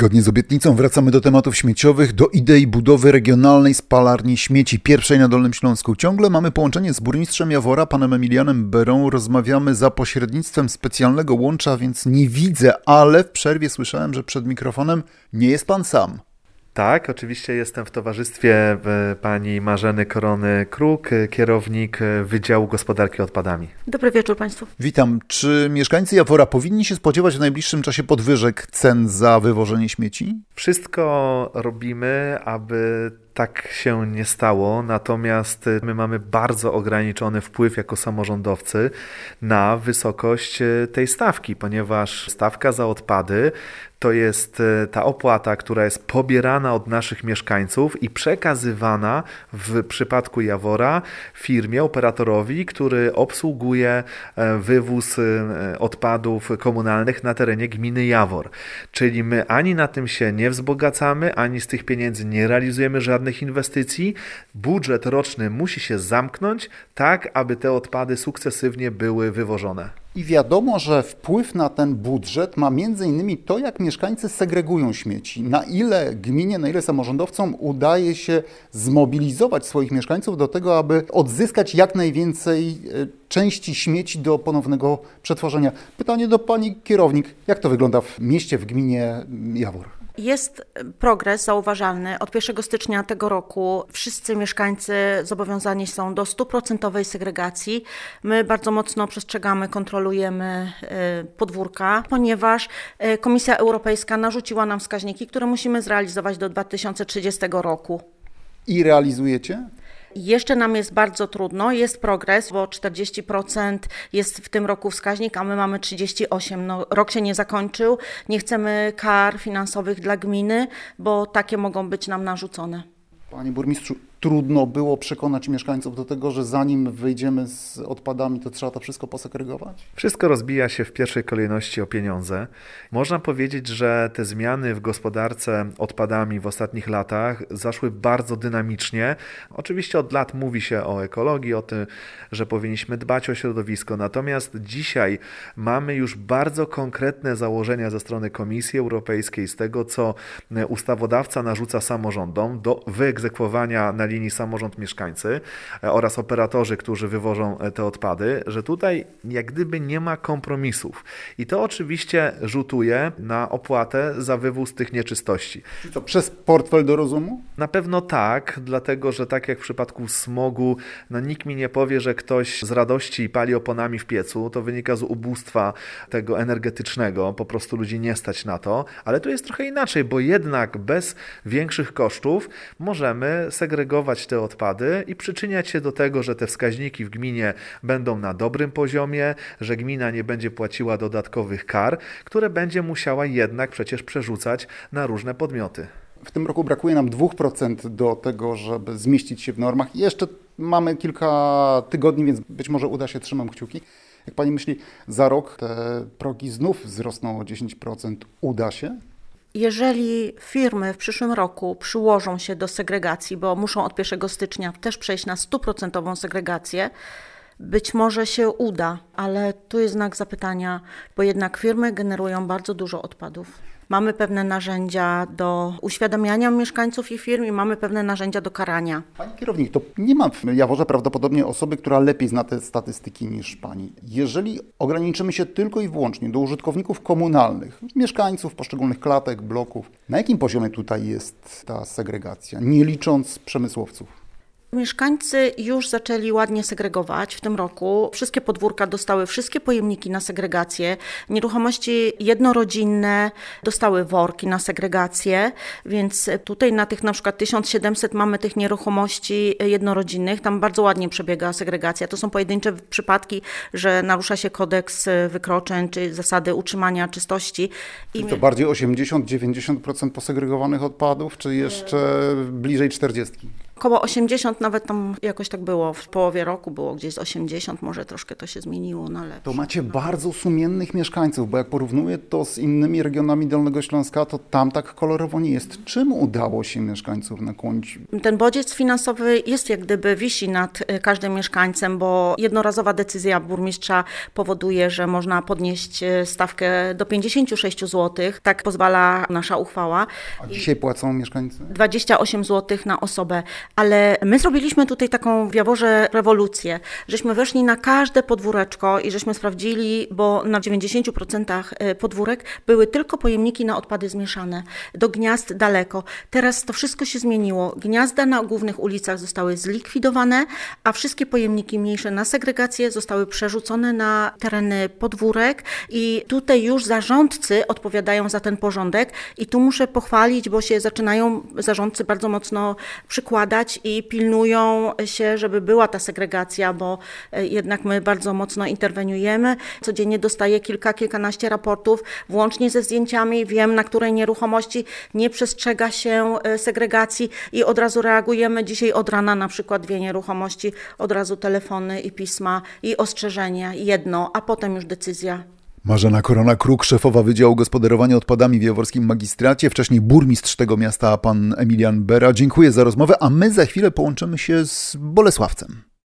Zgodnie z obietnicą wracamy do tematów śmieciowych, do idei budowy regionalnej spalarni śmieci, pierwszej na Dolnym Śląsku. Ciągle mamy połączenie z burmistrzem Jawora, panem Emilianem Berą. Rozmawiamy za pośrednictwem specjalnego łącza, więc nie widzę, ale w przerwie słyszałem, że przed mikrofonem nie jest pan sam. Tak, oczywiście jestem w towarzystwie e, pani Marzeny Korony-Kruk, e, kierownik e, Wydziału Gospodarki Odpadami. Dobry wieczór Państwu. Witam. Czy mieszkańcy Jawora powinni się spodziewać w najbliższym czasie podwyżek cen za wywożenie śmieci? Wszystko robimy, aby tak się nie stało, natomiast my mamy bardzo ograniczony wpływ jako samorządowcy na wysokość tej stawki, ponieważ stawka za odpady to jest e, ta opłata, która jest pobierana od naszych mieszkańców i przekazywana w przypadku Jawora firmie, operatorowi, który obsługuje e, wywóz odpadów komunalnych na terenie gminy Jawor. Czyli my ani na tym się nie wzbogacamy, ani z tych pieniędzy nie realizujemy żadnych inwestycji. Budżet roczny musi się zamknąć tak, aby te odpady sukcesywnie były wywożone. I wiadomo, że wpływ na ten budżet ma innymi to, jak mieszkańcy segregują śmieci. Na ile gminie, na ile samorządowcom udaje się zmobilizować swoich mieszkańców do tego, aby odzyskać jak najwięcej e, części śmieci do ponownego przetworzenia. Pytanie do pani kierownik, jak to wygląda w mieście, w gminie Jawor? Jest progres zauważalny. Od 1 stycznia tego roku wszyscy mieszkańcy zobowiązani są do stuprocentowej segregacji. My bardzo mocno przestrzegamy, kontrolujemy y, podwórka, ponieważ y, Komisja Europejska narzuciła nam wskaźniki, które musimy zrealizować do 2030 roku. I realizujecie? Jeszcze nam jest bardzo trudno, jest progres, bo 40% jest w tym roku wskaźnik, a my mamy 38%. No, rok się nie zakończył, nie chcemy kar finansowych dla gminy, bo takie mogą być nam narzucone. Panie burmistrzu, trudno było przekonać mieszkańców do tego, że zanim wyjdziemy z odpadami, to trzeba to wszystko posegregować? Wszystko rozbija się w pierwszej kolejności o pieniądze. Można powiedzieć, że te zmiany w gospodarce odpadami w ostatnich latach zaszły bardzo dynamicznie. Oczywiście od lat mówi się o ekologii, o tym, że powinniśmy dbać o środowisko, natomiast dzisiaj mamy już bardzo konkretne założenia ze strony Komisji Europejskiej z tego, co ustawodawca narzuca samorządom do wyegzekwowania na linii samorząd mieszkańcy e, oraz operatorzy, którzy wywożą e, te odpady, że tutaj jak gdyby nie ma kompromisów. I to oczywiście rzutuje na opłatę za wywóz tych nieczystości. Czy to przez portfel do rozumu? Na pewno tak, dlatego że tak jak w przypadku smogu, no nikt mi nie powie, że ktoś z radości pali oponami w piecu, to wynika z ubóstwa tego energetycznego, po prostu ludzi nie stać na to, ale tu jest trochę inaczej, bo jednak bez większych kosztów możemy segregować te odpady i przyczyniać się do tego, że te wskaźniki w gminie będą na dobrym poziomie, że gmina nie będzie płaciła dodatkowych kar, które będzie musiała jednak przecież przerzucać na różne podmioty. W tym roku brakuje nam 2% do tego, żeby zmieścić się w normach. Jeszcze mamy kilka tygodni, więc być może uda się, trzymam kciuki. Jak pani myśli, za rok te progi znów wzrosną o 10%? Uda się? Jeżeli firmy w przyszłym roku przyłożą się do segregacji, bo muszą od 1 stycznia też przejść na stuprocentową segregację, być może się uda, ale tu jest znak zapytania, bo jednak firmy generują bardzo dużo odpadów. Mamy pewne narzędzia do uświadamiania mieszkańców i firm i mamy pewne narzędzia do karania. Pani kierownik, to nie ma w Jaworze prawdopodobnie osoby, która lepiej zna te statystyki niż pani. Jeżeli ograniczymy się tylko i wyłącznie do użytkowników komunalnych, mieszkańców poszczególnych klatek, bloków, na jakim poziomie tutaj jest ta segregacja, nie licząc przemysłowców? Mieszkańcy już zaczęli ładnie segregować w tym roku. Wszystkie podwórka dostały wszystkie pojemniki na segregację. Nieruchomości jednorodzinne dostały worki na segregację, więc tutaj na tych na przykład 1700 mamy tych nieruchomości jednorodzinnych. Tam bardzo ładnie przebiega segregacja. To są pojedyncze przypadki, że narusza się kodeks wykroczeń czy zasady utrzymania czystości. I to bardziej 80-90% posegregowanych odpadów, czy jeszcze bliżej 40%? Około 80 nawet tam jakoś tak było. W połowie roku było gdzieś z 80, może troszkę to się zmieniło na lepsze. To macie bardzo sumiennych mieszkańców, bo jak porównuję to z innymi regionami Dolnego Śląska, to tam tak kolorowo nie jest. Czym udało się mieszkańców nakłonić? Ten bodziec finansowy jest jak gdyby wisi nad y, każdym mieszkańcem, bo jednorazowa decyzja burmistrza powoduje, że można podnieść y, stawkę do 56 zł. Tak pozwala nasza uchwała. A dzisiaj płacą mieszkańcy? 28 zł na osobę, ale my zrobiliśmy tutaj taką w Jaworze rewolucję, żeśmy weszli na każde podwóreczko i żeśmy sprawdzili, bo na 90% e, podwórek były tylko pojemniki na odpady zmieszane, do gniazd daleko. Teraz to wszystko się zmieniło. Gniazda na głównych ulicach zostały zlikwidowane, a wszystkie pojemniki mniejsze na segregację zostały przerzucone na tereny podwórek i tutaj już zarządcy odpowiadają za ten porządek i tu muszę pochwalić, bo się zaczynają zarządcy bardzo mocno przykładać i pilnują się, żeby była ta segregacja, bo e, jednak my bardzo mocno interweniujemy. Codziennie dostaję kilka, kilkanaście raportów, włącznie ze zdjęciami. Wiem, na której nieruchomości nie przestrzega się e, segregacji i od razu reagujemy. Dzisiaj od rana na przykład dwie nieruchomości, od razu telefony i pisma i ostrzeżenie, jedno, a potem już decyzja. Marzena Korona-Kruk, szefowa Wydziału Gospodarowania Odpadami w Jaworskim Magistracie, wcześniej burmistrz tego miasta, pan Emilian Bera. Dziękuję za rozmowę, a my za chwilę połączymy się z Bolesławcem.